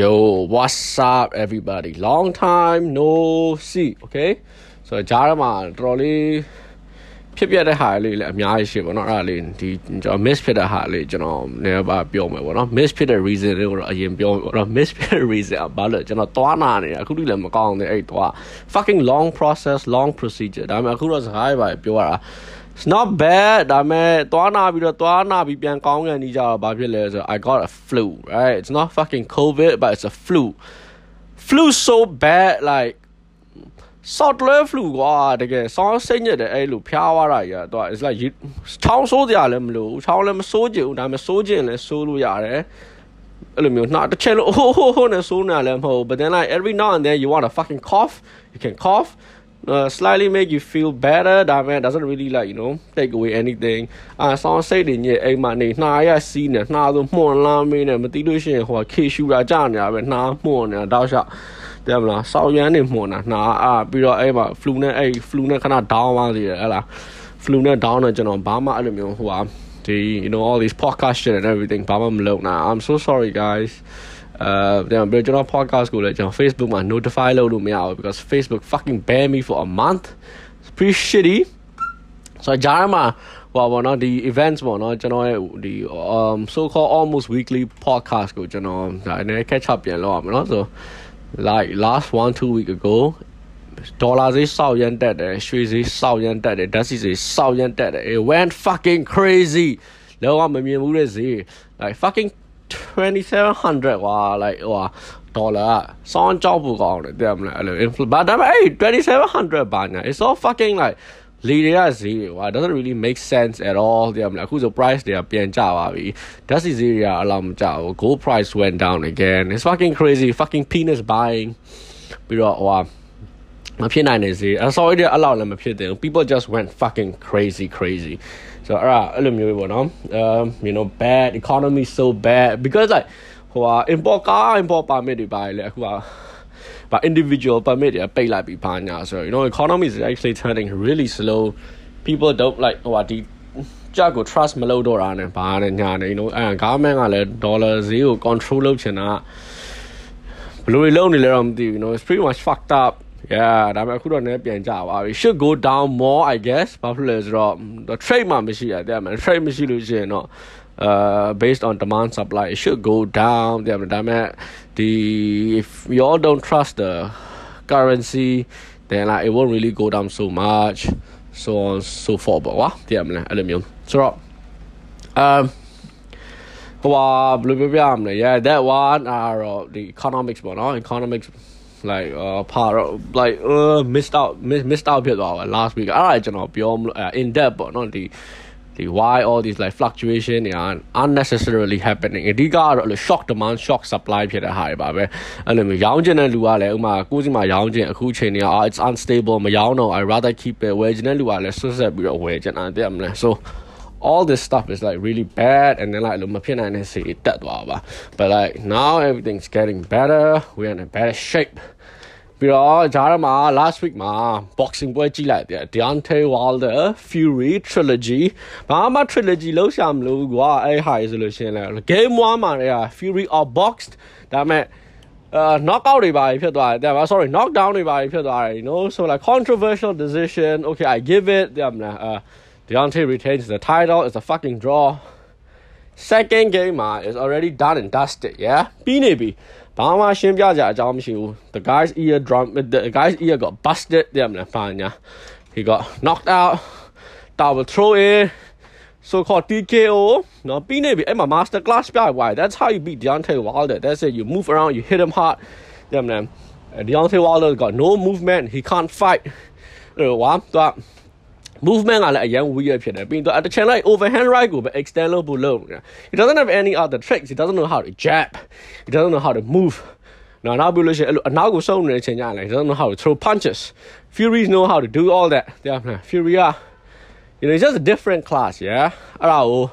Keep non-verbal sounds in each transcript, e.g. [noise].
Yo, what's up everybody? Long time no see, okay? ဆိုတော့ဂျားရမှာတော်တော်လေးဖြစ်ပြတဲ့ဟာလေးလည်းအများကြီးရှိပါတော့အဲ့ဒါလေးဒီကျွန်တော် miss ဖြစ်တဲ့ဟာလေးကျွန်တော်နည်းပါပြောမယ်ပေါ့နော် miss ဖြစ်တဲ့ reason တွေကိုတော့အရင်ပြောမယ်ပေါ့နော် miss ဖြစ်တဲ့ reason ကဘာလို့ကျွန်တော်သွားနာနေတာအခုထိလည်းမကောင်းသေးအဲ့သွား fucking long process long procedure ဒါပေမဲ့အခုတော့စကားရပါပြောရတာ it's not bad ဒါပေမဲ့သွားနာပြီးတော့သွားနာပြီးပြန်ကောင်းကန်နေကြတော့ဘာဖြစ်လဲဆိုတော့ I got a flu right it's not fucking covid but it's a flu flu so bad like short level flu ကွာတကယ်ဆောင်းစိတ်ညစ်တယ်အဲ့လိုဖျားသွားတာကြီးတော့ it's like ချောင်းဆိုးကြလည်းမလို့ချောင်းလည်းမဆိုးကြဘူးဒါပေမဲ့ဆိုးခြင်းလည်းဆိုးလို့ရတယ်အဲ့လိုမျိုးနှာတစ်ချက်လို့ဟိုဟိုဟိုနဲ့ဆိုးနေလည်းမဟုတ် but then like every now and then you want to fucking cough you can cough uh, slightly make you feel better ဒါပေမဲ့ doesn't really like you know take away anything အာဆောင်းစိတ်တွေညစ်အိမ်မှာနေနှာရစီးနေနှာဆိုမှုန်လာမင်းနဲ့မသိလို့ရှိရင်ဟိုခေရှူတာကြာနေတာပဲနှာမှုန်နေတာတောက်လျှောက်တဲ့မလားစောက်ရမ်းနေမှုန်တာနှာအာပြီးတော့အဲ့မှာ flu နဲ့အဲ့ flu နဲ့ခဏ down သွားသေးတယ်ဟဲ့လား flu နဲ့ down နဲ့ကျွန်တော်ဘာမှအဲ့လိုမျိုးဟိုဟာဒီ you know all these podcast shit and everything ဘာမှမလုပ်နိုင် I'm so sorry guys uh then original you know, podcast go like you know, Facebook my notify load me out because Facebook fucking banned me for a month. It's pretty shitty. So Jarama well one of the events one you the um so called almost weekly podcast go you know I never catch up yet you know so like last one two week ago dollars is so yen dead shoes is so yen dead that is a so yen dead it went fucking crazy no I'm a like fucking 2700ကွာ like ဟိုဒေါ်လာစောင်းကြောက်ဖို့ကောင်းတယ်တဲ့မလားအဲ့လို infl ဘာဒါပေမဲ့အဲ့2700ဘာညာ it's all fucking like လီတွေကဈေးတွေကွာ doesn't really make sense at all တဲ့မလားအခုဆို price တွေကပြန်ကျသွားပြီဓာတ်ဆီဈေးတွေကအလောက်မကျဘူး gold price went down again it's fucking crazy fucking penis buying ပြီးတော့ဟိုမဖြစ်နိုင်နေစေအ sorry တဲ့အလောက်လည်းမဖြစ်သေးဘူး people just went fucking crazy crazy ဆိုတော့အဲ့ဒါအဲ့လိုမျိုးပဲပေါ့နော် um you know bad economy so bad because like ဟိုဟာ import ကား import permit တွေပါလေအခုကဘာ individual permit တွေပိတ်လိုက်ပြီးပါညာဆိုတော့ you know economy is actually turning really slow people don't like ဟိုဟာဒီကြက်ကို trust မလုပ်တော့တာနဲ့ဘာနဲ့ညာနေ you know အဲ government ကလည်း dollar ဈေးကို control လုပ်ချင်တာဘယ်လိုလုပ်နေလဲတော့မသိဘူး you know it's pretty much fucked up yeah ဒါပေမဲ့အခုတော့လည်းပြန်ကြပါပြီ should go down more i guess ဘာဖြစ်လဲဆိုတော့ trade မှာမရှိရတဲ့မှာ trade မရှိလို့ရှိရင်တော့ uh based on demand supply it should go down တဲ့မှာဒါပေမဲ့ဒီ if you all don't trust the currency then like it won't really go down so much so on so forth ပေါ့ကွာတဲ့မှာအဲ့လိုမျိုးဆိုတော့ um ဟိုဘယ်လိုပြောပြရမလဲ yeah that one are uh, the economics ပေါ့နော် economics like uh part of like uh missed out miss, missed out ဖြစ်သွားပါ last week အဲ့ဒါကျွန်တော်ပြောမလို့ in depth ပေါ့နော်ဒီဒီ why all these like fluctuation တွေ are unnecessarily happening အဓိကကတော့ shock demand shock supply ဖြစ်တဲ့ဟာတွေပါပဲအဲ့လိုမျိုးရောင်းချင်တဲ့လူကလည်းဥမာကိုယ်စီမှာရောင်းချင်အခုချိန်တွေက it's unstable မရောင်းတော့ I rather keep it ဝယ်ချင်တဲ့လူကလည်းဆွတ်ဆက်ပြီးတော့ဝယ်ချင်တာတဲ့မလား so all this stuff is like really bad and then like မဖြစ်နိုင်တဲ့စီတက်သွားပါ but like now everything's getting better we're in a better shape ပြီးတော့ဂျားမှာ last week မှာ boxing ပွဲကြည့်လိုက်တယ် Deontay Wilder Fury trilogy ဘာမှ trilogy လောက်ရှာမလို့ကွာအဲ့ဟာဆိုလို့ရှင်းလဲ game 1မှာလည်း Fury out boxed ဒါပေမဲ့ uh knockout တွေပါဖြစ်သွားတယ်တဲ့ sorry knockdown တွေပါဖြစ်သွားတယ် you know so like controversial decision okay I give it တဲ့မလား uh Deontay retains the title it's a fucking draw second game မှာ is already done and dusted yeah ပြီးနေပြီဘာမှရှင်းပြကြအကြောင်းမရှိဘူး the guy's ear drum the guy's ear got busted တဲ့မလားပါညာ he got knocked out double throw in so called TKO နော်ပြီးနေပြီအဲ့မှာ master class ပြပွား that's how you beat Deontay Wilder that's it you move around you hit him hard တဲ့မလား Deontay Wilder got no movement he can't fight ဟိုဝါတော့ movement ကလည်းအရင် weird ဖြစ်တယ်ပြီးတော့တစ်ချင်လိုက် overhand right ကိုပဲ extend လုပ်ဖို့လုပ်နေတာ he doesn't have any other tricks he doesn't know how to jab he doesn't know how to move နော်နောက်ပြီးလို့ရှိရင်အဲ့လိုအနောက်ကိုစုံနေတဲ့အချိန်ကျရင် he doesn't know how to throw punches fury know how to do all that တဲ့မလား fury က you know it's just a different class yeah အဲ့ဒါကို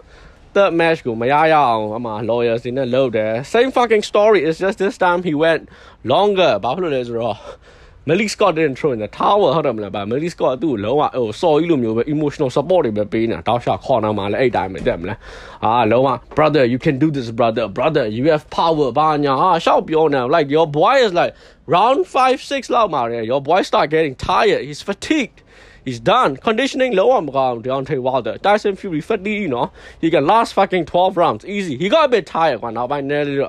third match ကိုမရရအောင်အမှ lawyers တွေနဲ့လုပ်တယ် same fucking story it's just this time he went longer ဘာဖြစ်လို့လဲဆိုတော့ Malik Scott didn't throw in the tower ဟုတ်တယ်မလားဗျ Malik Scott သူ့ကိုလုံးဝဟိုစော်ကြီးလိုမျိုးပဲ emotional support တွေပဲပေးနေတာတောက်လျှောက် corner မှာလည်းအဲ့တိုင်းပဲတက်မလားအာလုံးဝ brother you can do this brother brother you have power ဘာညာဟာရှောက်ပြောနေ like your boy is like round 5 6လောက်မှာ your boy start getting tired he's fatigued He's done. Conditioning low on ground, Deontay Wilder. Tyson Fury, fatigue, you know. He can last fucking 12 rounds. Easy. He got a bit tired when I nearly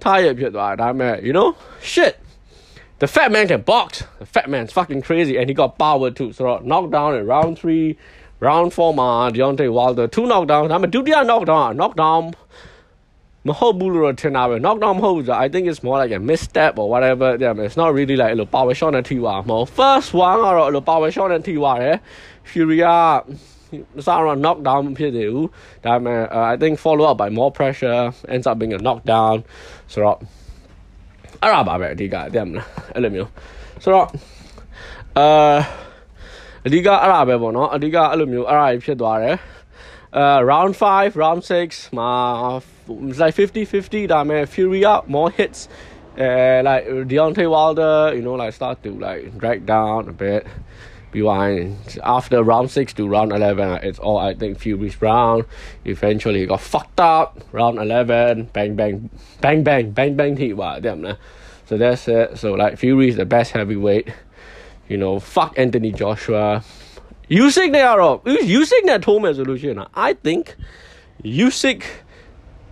tired, you know? Shit. The fat man can box. The fat man's fucking crazy, and he got power too. So knockdown in round three, round four, man, Deontay Wilder two knockdowns. I'm a do the knockdown, knockdown. Mahobulu Tanabe, knockdown holds. I think it's more like a misstep or whatever. Yeah, it's not really like a power shot and Tiwa. Mo first one or a power shot and Tiwa. Eh, Furia. Sauron knocked down Pidu. That man, uh, I think followed up by more pressure, ends up being a knockdown. So အဲ့ဒါပါပဲအဓိကသိမလားအဲ့လိုမျိုးဆိုတော့အာအဓိကအဲ့ဒါပဲပေါ့နော်အဓိကအဲ့လိုမျိုးအဲ့ဒါကြီးဖြစ်သွားတယ် uh round 5 round 6 my it's like 50 50 that man fury up more hits uh like Deontay Wilder you know like start to like drag down a bit behind. After round 6 to round 11, it's all, I think, few weeks round. Eventually got fucked up. Round 11, bang, bang, bang, bang, bang, bang, Tiwa, damn. So that's it. So, like, Fury is the best heavyweight. You know, fuck Anthony Joshua. Usyk Neyarov. Usyk that home resolution. I think Usyk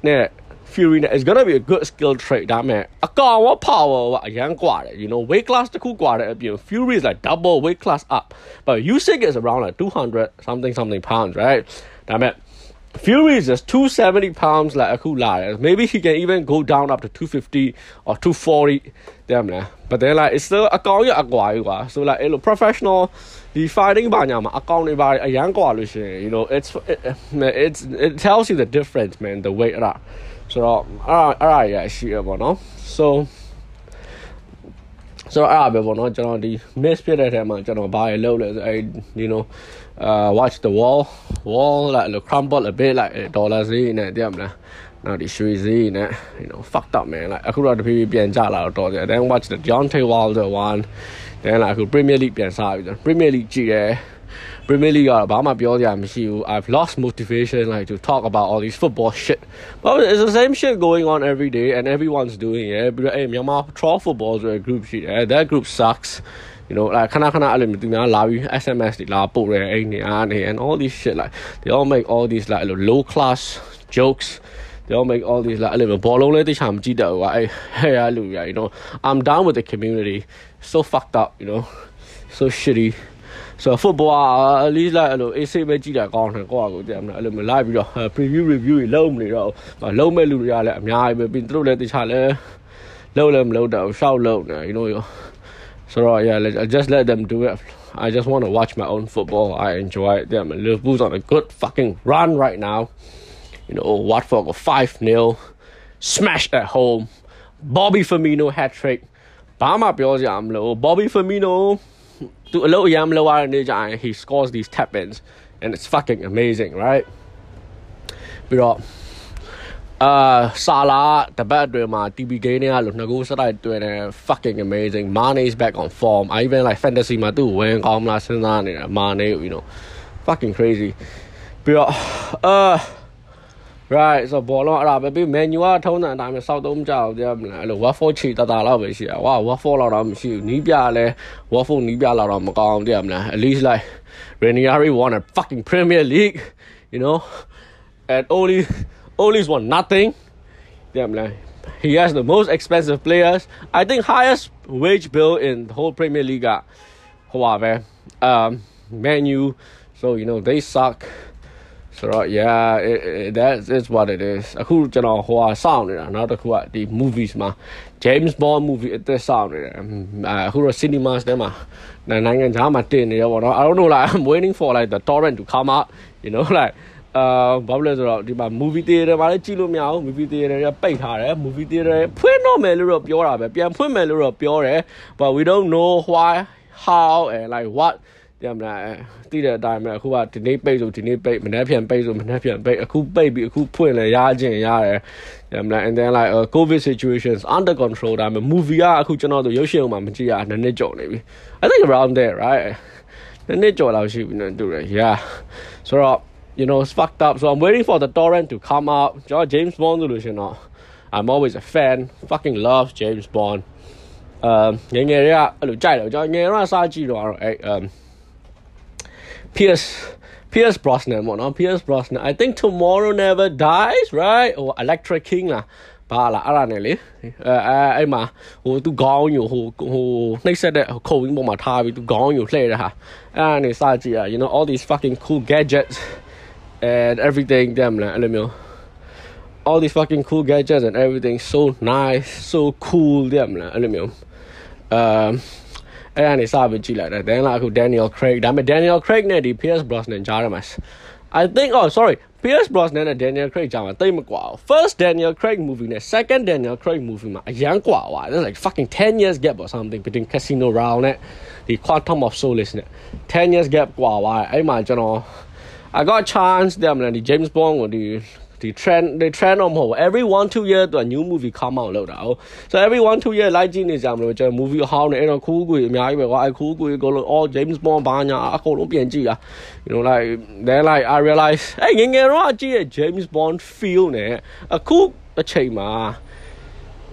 that Fury နဲ့ is going to be a good skill trade ဒါမဲ့အကောင်ဝ power ကအရန်กว่าတယ် you know weight class တစ်ခုกว่าတယ်အပြင် Fury is like double weight class up but Usyk is around like 200 something something pounds right ဒါမဲ့ Fury is just 270 pounds like အခုလာတယ် maybe he can even go down up to 250 or 240 damn လား but then like it's still အကောင်ရအကွာကြီးကွာ so like အဲ့လို professional ဒီ fighting ဘာညာမှာအကောင်တွေပါအရန်กว่าလို့ရှိရင် you know it's it, it's it tells you the difference man the weight အဲ့ဒါ ဆိုတော့အဲ့အဲ့ဒါရရှိရပါတော့ so ဆိုတော့အဲ့ဒါပဲပေါ့နော်ကျွန်တော်ဒီ miss ဖြစ်တဲ့ထဲမှာကျွန်တော်ဘာရလုပ်လဲဆိုအဲ့ you know uh watch the wall wall like the crumble a bit like dollar ဈေးနဲ့သိရမလားနောက်ဒီရွှေဈေးနဲ့ you know fucked up man like အခုတော့တဖြည်းဖြည်းပြန်ကျလာတော့တော်တယ် then watch the Deontay Wilder one then like အခု Premier League ပြန်စားပြီဆို Premier League ကြည့်တယ် Premier League ကတော့ဘာမှပြောစရာမရှိဘူး I've lost motivation like to talk about all these football shit but it's the same shit going on every day and everyone's doing it ပြီးတော့အဲ့မြန်မာ troll football ဆိုတဲ့ group ရှိတယ် that group sucks you know like ခဏခဏအဲ့လိုမျိုးသူများလာပြီး SMS တွေလာပို့တယ်အဲ့နေအားနေ and all these shit like they all make all these like low class jokes they all make all these like အဲ့လိုဘောလုံးလေးတခြားမကြည့်တော့ဘူးအဲ့ဟဲ့ရလူရ [laughs] you know I'm down with the community so fucked up you know so shitty ဆိုတော့ football အလေးလိုက်အဲ့လိုအေးဆေးပဲကြည့်တာကောင်းတယ်ကိုယ့်အကိုကြည့်မလားအဲ့လိုမလိုက်ပြီးတော့ preview review တွေလုံးမနေတော့လုံးမဲ့လူတွေကလည်းအများကြီးပဲပြီးသူတို့လည်းတခြားလဲလုံးလည်းမလုံးတော့ရှောက်လုံးနေ you know so yeah let, just let them do it I just want to watch my own football I enjoy it them Liverpool's on a good fucking run right now you know Watford got 5-0 smashed at home Bobby Firmino hat trick ဘာမှပြောစရာမလို Bobby Firmino သူအလုပ်အရမ်းမလုပ်ရတဲ့နေ့ကျရင် he scores these tap ins and it's fucking amazing right ပြီးတော့အာဆာလာတပတ်အတွင်းမှာ TB game တွေကလို့နှစ်ခုစတိုက်တွေ့တယ် fucking amazing Mane's back on form I even like fantasy မှာသူ့ဝင်ကောင်းမလားစဉ်းစားနေတာ Mane you know fucking crazy ပြီးတော့အာ right ဆိုဘောလုံးအဲ့ဒါပဲပြီး menu ကထုံးတဲ့အတိုင်းပဲစောက်သုံးကြအောင်ပြောမလားအဲ့လို waffle ချီတတာလောက်ပဲရှိတာဝါ waffle လောက်တော့မရှိဘူးနီးပြလည်း waffle နီးပြလောက်တော့မကောင်းပြောမလား at least like Ranieri won a fucking Premier League you know and only only won nothing ပြောမလား He has the most expensive players. I think highest wage bill in the whole Premier League. However, um, Manu. So you know they suck. ဆိုတော့ yeah it, it, that is what it is အခုကျွန်တော်ဟိုဟာစောင့်နေတာနောက်တစ်ခုကဒီ movies မှာ James Bond movie အသက်စောင့်နေတယ်အခုတော့ cinemas ထဲမှာနိုင်ငံခြားမှာတင်နေရပေါ့နော် I don't know like I'm waiting for like the torrent to come out you know like အာဘာလို့လဲဆိုတော့ဒီမှာ movie theater မှာလည်းကြည့်လို့မရဘူး movie theater ကပိတ်ထားတယ် movie theater ဖွင့်တော့မယ်လို့တော့ပြောတာပဲပြန်ဖွင့်မယ်လို့တော့ပြောတယ် but we don't know why how and like what တယ်မလားသိတဲ့အတိုင်းပဲအခုကဒီနေ့ပိတ်ဆိုဒီနေ့ပိတ်မနေ့ပြန်ပိတ်ဆိုမနေ့ပြန်ပိတ်အခုပိတ်ပြီးအခုဖွင့်လဲရခြင်းရတယ်တယ်မလား and then like uh, covid situations under control ဒါပေမဲ့ movie ကအခုကျွန်တော်တို့ရုပ်ရှင်အောင်မှမကြည့်ရနှစ်နှစ်ကြော်နေပြီ I think around there right နှစ်နှစ်ကြော်လောက်ရှိပြီနော်တူတယ် yeah ဆိုတော့ you know it's fucked up so i'm waiting for the torrent to come out ကျွန်တော် James Bond ဆိုလို့ရှင်တော့ I'm always a fan fucking love James Bond အဲငယ်ငယ်တွေကအဲ့လိုကြိုက်တယ်ကျွန်တော်ငယ်တော့စားကြည့်တော့အဲ့ um Pierce Pierce Brosnan ပေါ့နော် Pierce Brosnan. I think Tomorrow Never Dies right? Or Elektra King လားပါလားအဲ့ဒါနဲ့လေအဲအဲ့မှာဟိုသူခေါင်းညိုဟိုဟိုနှိပ်စက်တဲ့ခုံရင်းပေါ်မှာထားပြီးသူခေါင်းညိုလှည့်တဲ့ဟာအဲ့ဒါနဲ့စကြည့်ရ eh, eh, eh, ah, ah, you know all these fucking cool gadgets and everything damn လားအဲ့လိုမျိုး all these fucking cool gadgets and everything so nice so cool damn လားအဲ့လိုမျိုး um အဲ့ဒါနေစပြီးကြည့်လိုက်တယ် then လာအခု Daniel Craig ဒါပေမဲ့ Daniel Craig နဲ့ဒီ Pierce Brosnan ကြားရမှာ I think oh sorry Pierce Brosnan နဲ့ Daniel Craig ကြားမှာတိတ်မကွာဘူး first Daniel Craig movie နဲ့ second Daniel Craig movie မှာအရန်ကွာသွားတယ် like fucking 10 years gap or something between Casino Royale နဲ့ဒီ Quantum of Solace နဲ့10 years gap ကွာသွားတယ်အဲ့မှာကျွန်တော် I got a chance တဲ့မလားဒီ James Bond ကိုဒီ ဒီ trend ဒီ trend တော့မဟုတ်ဘူး every 1 2 year တော့ new movie come out လောက်တာဟုတ် so every 1 2 year လိုက်ကြည့်နေကြမလို့ကျွန်တော် movie ဟောင်းနေအဲ့တော့ခူးကွေအများကြီးပဲကွာအဲ့ခူးကွေကိုလို့ all James Bond ဘာညာအကုန်လုံးပြန်ကြည့်တာ you know like then like I realize အဲ့ငငယ်တော့ကြည့်ရ James Bond feel နဲ့အခုအချိန်မှာ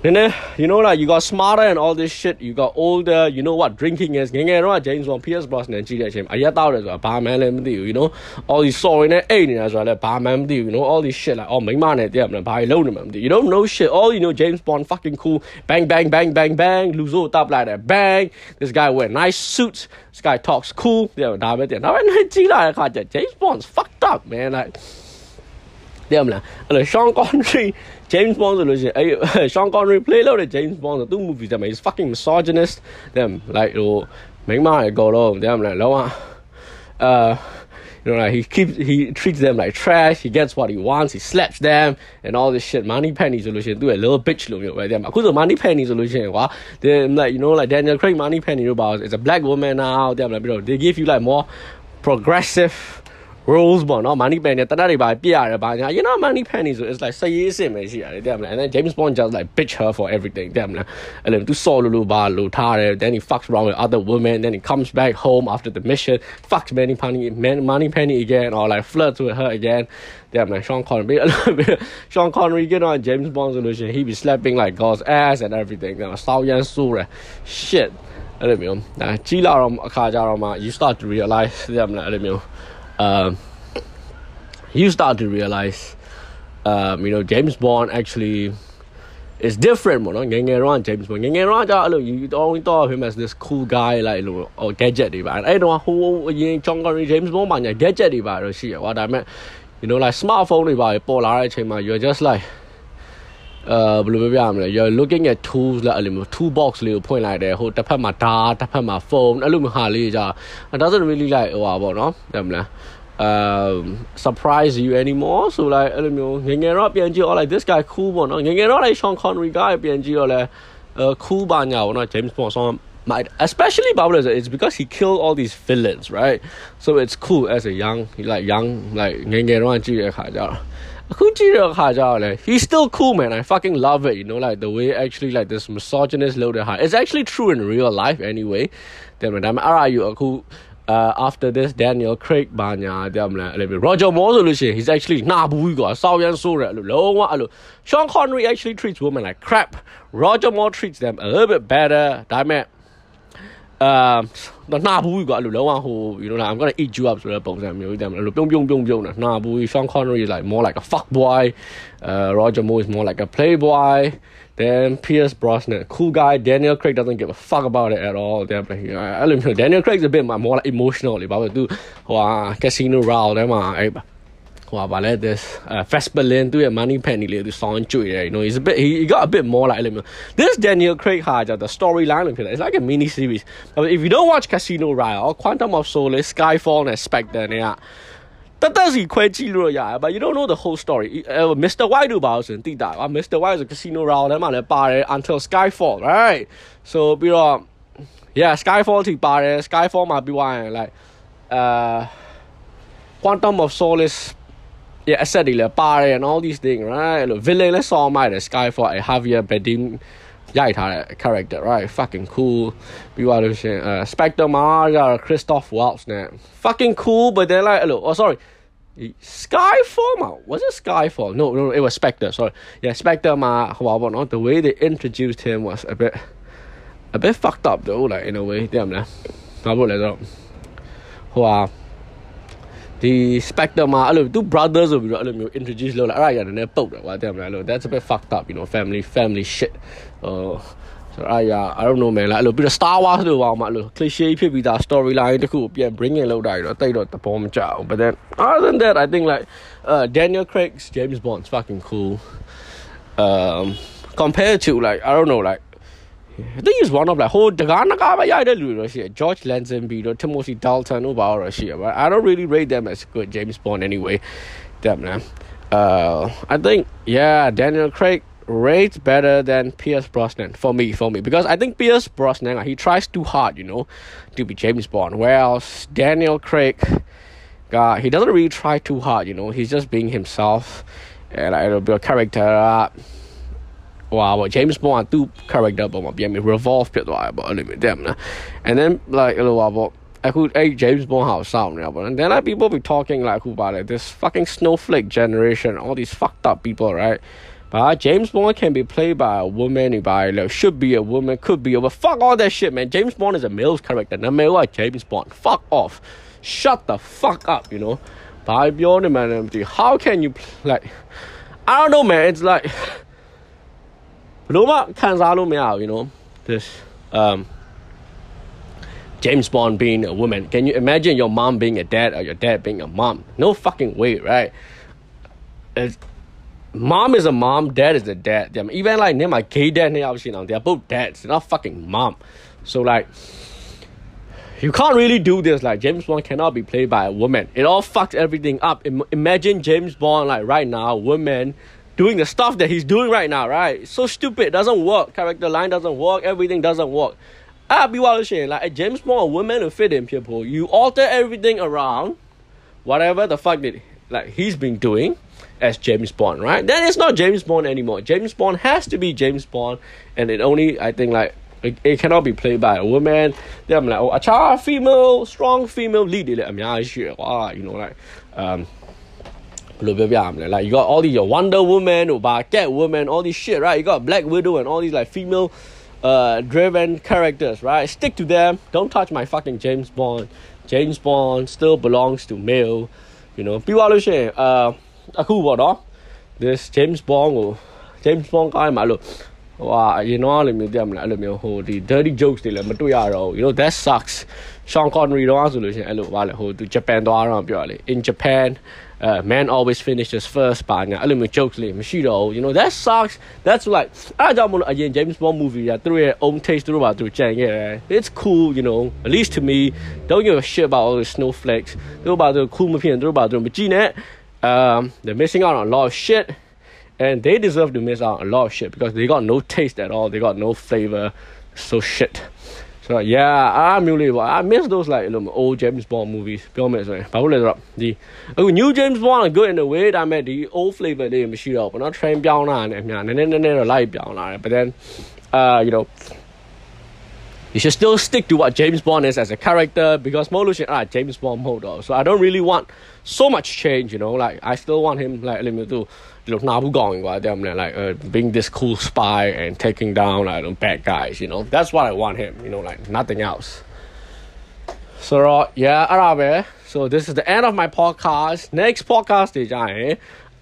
And then, you know, like, you got smarter and all this shit. You got older. You know what drinking is. You know what James Bond, Pierce Brosnan, and Chim. I yet out as a barman, you know. All these sorry, and eight as man, barman, you know. All this shit, like, oh, my man, yeah, I'm buy loan, You don't know shit. All you know, James Bond, fucking cool. Bang, bang, bang, bang, bang. Lose all top like that. Bang. This guy wear nice suits. This guy talks cool. Yeah, Now, James Bond's fucked up, man. Like, တယ်မလားအဲ့လို Sean Connery James Bond ဆိုလို့ရှိရင်အဲ့ [laughs] Sean Connery play လုပ်တဲ့ James Bond ဆိုသူ့ movie တည်းမှာ is fucking misogynist them like ဟိုမိန်းမတွေအကုန်လုံးတယ်မလားလောက uh you know like he keeps he treats them like trash he gets what he wants he slaps them and all this shit money penny ဆိုလို့ရှိရင်သူ့ရဲ့ little bitch လို့မျိုးပဲတဲ့မှာအခုဆို money penny ဆိုလို့ရှိရင်ကွာ they like you know like Daniel Craig money penny တို့ပါ is a black woman now တဲ့မှာပြီးတော့ they give you like more progressive rules ပေါ့နော် money pen နဲ့တနက်တွေပါပြရတယ်ဘာညာ you know money pen ဆို it's like စရေးအစ်စ်ပဲရှိရတယ်တဲ့မလား and then James Bond just like bitch her for everything တဲ့မလားအဲ့လိုသူစော်လို့လို့ပါလို့ထားတယ် then he fucks around with other women then he comes back home after the mission fucks money penny money penny again or like flirts with her again တဲ့မလား Sean Connery [laughs] Sean Connery ကတော့ James Bond ဆိုလို့ရှိရင် he be slapping like God's ass and everything တဲ့စောက်ရန်ဆိုးတယ် shit အဲ့လိုမျိုးဒါကြီးလာတော့အခါကြတော့မှ you start to realize တဲ့မလားအဲ့လိုမျိုး uh, you start to realize, um, you know, James Bond actually is different. You know, Gengeron, James Bond, you look, you only thought of him as this cool guy, like, you know, or gadget, right? I know who you Sean Connery, James Bond, man, gadget, eh, right? What I meant, you know, like smartphone, eh, right? Polar, you're just like. အဲဘယ်လိုပြောပြရမလဲ you're looking at tools လာအဲ့လိုမျိုး tool box လေးကိုဖွင့်လိုက်တယ်ဟိုတစ်ဖက်မှာဓာတ်တစ်ဖက်မှာ phone အဲ့လိုမျိုးဟာလေးကြာ it doesn't really like ဟိုပါပေါ့နော်တယ်မလား um surprise you anymore so like အဲ့လိုမျိုးငငယ်တော့ပြန်ကြည့် all like this guy cool ပေါ့နော်ငငယ်တော့ like Sean Connery ကပြန်ကြည့်တော့လဲ uh cool ပါညာပေါ့နော် James Bond song might especially Pablo it's because he killed all these villains right so it's cool as a young like young like ငငယ်တော့ကြည့်တဲ့အခါကျတော့အခုကြည့်တဲ့ Kuchiro Hajale, he's still cool, man. I fucking love it, you know, like the way actually like this misogynist loaded heart. It's actually true in real life anyway. Then when I'm Arayu Aku uh, after this Daniel Craig banya dia mula lebih Roger Moore tu. He's actually nah bui gua sao yang sura lu lawa alu. Sean Connery actually treats women like crap. Roger Moore treats them a little bit better. Damn it. အာနှာဘူးကွာအဲ့လိုလုံးဝဟို you know like I'm gonna eat you up ဆိုတဲ့ပုံစံမျိုးတည်းအဲ့လိုပြုံးပြုံးပြုံးပြုံးတာနှာဘူး Sean Connery is like more like a fuck boy uh Roger Moore is more like a playboy then Pierce Brosnan cool guy Daniel Craig doesn't give a fuck about it at all တဲ့အဲ့လိုမျိုး Daniel Craig's a bit more like emotional လေဘာလို့သူဟိုဟာ Casino Royale ထဲမှာအဲ့ ဟိုပါလေ this uh, Fesperlin သူ့ရဲ့ money penny လေးသူ sound ကြွေတယ် you know he's a bit he, he got a bit more like အဲ့လိုမျိုး this Daniel Craig ဟာကြတော့ storyline လို့ဖြစ်တယ် it's like a mini series but if you don't watch Casino Royale Quantum of Solace Skyfall နဲ့ Spectre နဲ့ကတသက်စီခွဲကြည့်လို့ရတယ် but you don't know the whole story uh, Mr. White တို့ပါဆိုရင်သိတာကွာ Mr. White ဆို Casino Royale ထဲမှာလည်းပါတယ် until Skyfall right so ပြီးတော့ yeah Skyfall ထိပါတယ် Skyfall မှာပြီးသွားရင် like အာ quantum of solace yeah, I said Like Barry and all these things, right? Look, villain, let's saw my the sky for a Javier Bardem yeah, character, right? Fucking cool. Be what I'm. Uh, Spectre Mara, Christoph Waltz, man. Fucking cool, but then like, look, oh, sorry. Skyfall, was it Skyfall? No, no, it was Spectre, sorry. Yeah, Spectre, ma, whatnot. The way they introduced him was a bit, a bit fucked up though, like, in a way. Damn, man. I wrote that up. Wow. The Spectre မှာအဲ့လို तू brother ဆိုပြီးတော့အဲ့လိုမျိုး introduce လုပ်လာအဲ့ဒါကြီးကနည်းနည်းပုတ်တယ်ကွာတဲ့မလားအဲ့လို that's a bit fucked up you know family family shit. Oh, ဟိုဆိုတော့အဲ့ရ I don't know man. Like, hello, bit of Star Wars လို့ပါအောင်မအဲ့လို cliche ဖြစ်ပြီးသား storyline yeah bring in လုပ်တာကြီးတော့တိတ်တော့သဘောမကျဘူး but then other than that I think like uh Daniel Craig's James Bond's fucking cool. Um compared to like I don't know like think he's one of like whole Daganaka yeah, George Lazenby, Timothy Dalton, Uba shit But I don't really rate them as good James Bond anyway. Damn man. Uh, I think yeah, Daniel Craig rates better than Pierce Brosnan for me, for me, because I think Pierce Brosnan like, he tries too hard, you know, to be James Bond. Whereas Daniel Craig, God, he doesn't really try too hard, you know. He's just being himself, and like, it'll be a character. Uh, ဟိုပါ James Bond ကသူ့ character ပေါ်မှာပြန်ပြီး revolve ဖြစ်သွားတယ်ပေါ့အဲ့လိုမျိုးတဲ့မလား and then like ဟိုပါပေါ့အခုအဲ့ James Bond ဟာစောင့်နေတာပေါ့ and then like people be talking like အခုပါလေ this fucking snowflake generation all these fucked up people right but James Bond can be played by a woman by like should be a woman could be a but fuck all that shit man James Bond is a male character နာမည်က James Bond fuck off shut the fuck up you know ဘာပြောနေမှန်းမသိ how can you like I don't know man it's like ဘလို့မှခံစားလို့မရဘူး you know this um James Bond being a woman can you imagine your mom being a dad or your dad being a mom no fucking way right it's, mom is a mom dad is a dad Damn, even like near my gay dad now they're both dads they're not fucking mom so like you can't really do this. Like James Bond cannot be played by a woman. It all fucks everything up. Im- imagine James Bond like right now, woman doing the stuff that he's doing right now, right? So stupid. Doesn't work. Character line doesn't work. Everything doesn't work. I'll be watching like James Bond, a woman to fit in people. You alter everything around, whatever the fuck that like he's been doing as James Bond, right? Then it's not James Bond anymore. James Bond has to be James Bond, and it only I think like it, it cannot be played by a woman. Then I'm like, oh, a child, female, strong female lead. I mean, I wow, you know, like um. ဘယ်လိုပြောပြရမလဲ like you got all these your Wonder Woman ဟိုဘာ Catwoman all this shit right you got Black Widow and all these like female uh driven characters right stick to them don't touch my fucking James Bond James Bond still belongs to male you know ပြီးသွားလို့ရှိရင်အာအခုပေါ့နော် this James Bond ကို James Bond ကိုင်းမှာလို့ ဟိုဟာအရင်တော့လည်းမျိုးတည်မလားအဲ့လိုမျိုးဟိုဒီ dirty jokes တွေလည်းမတွေ့ရတော့ဘူး you know that sucks Sean Connery တော့ဆိုလို့ရှိရင်အဲ့လိုပါလေဟိုသူ Japan သွားတော့ပြောရလေ in Japan uh, man always finishes first ပါညာအဲ့လိုမျိုး jokes လေးမရှိတော့ဘူး you know that sucks that's like အဲ့ကြောင့်မလို့အရင် James Bond movie ကသူတို့ရဲ့ own taste သူတို့ပါသူကြံခဲ့တယ် it's cool you know at least to me don't give a shit about all the snowflakes သူတို့ပါသူ cool မဖြစ်ရင်သူတို့ပါသူမကြည့်နဲ့ um they're missing out on a lot of shit and they deserve to miss out on a lot of shit because they got no taste at all they got no flavor so shit so yeah အားမျိုးလေးပေါ့ I miss those like old James Bond movies ပြောမယ်ဆိုရင်ဘာလို့လဲဆိုတော့ဒီအခု new James Bond good in a way ဒါပေမဲ့ဒီ old flavor လေးမရှိတော့ဘူးเนาะ trend ပြောင်းလာတယ်အများနည်းနည်းနည်းနည်းတော့ light ပြောင်းလာတယ် but then uh you know you should still stick to what James Bond is as a character because Molution ah James Bond mode. So I don't really want so much change, you know. Like I still want him like let me do look nabu going like uh, being this cool spy and taking down like bad guys, you know. That's what I want him, you know, like nothing else. So uh, yeah, alright, so this is the end of my podcast. Next podcast is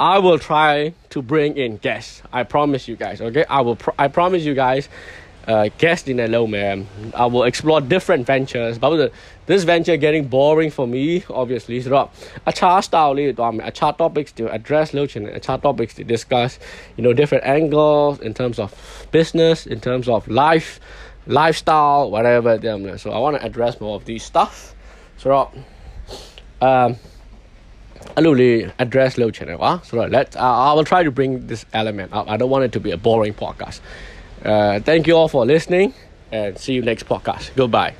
I will try to bring in guests. I promise you guys. Okay, I will. Pro- I promise you guys Uh, guest in hello man. I will explore different ventures. But the, this venture getting boring for me, obviously. So, a chart style, a chart topics to address, a chart topics to discuss, you know, different angles in terms of business, in terms of life, lifestyle, whatever. So I want to address more of these stuff. So, um, အဲ့လိုလေး address လုပ်ချင်တယ်ကွာဆိုတော့ let uh, I will try to bring this element up I don't want it to be a boring podcast uh thank you all for listening and see you next podcast. Goodbye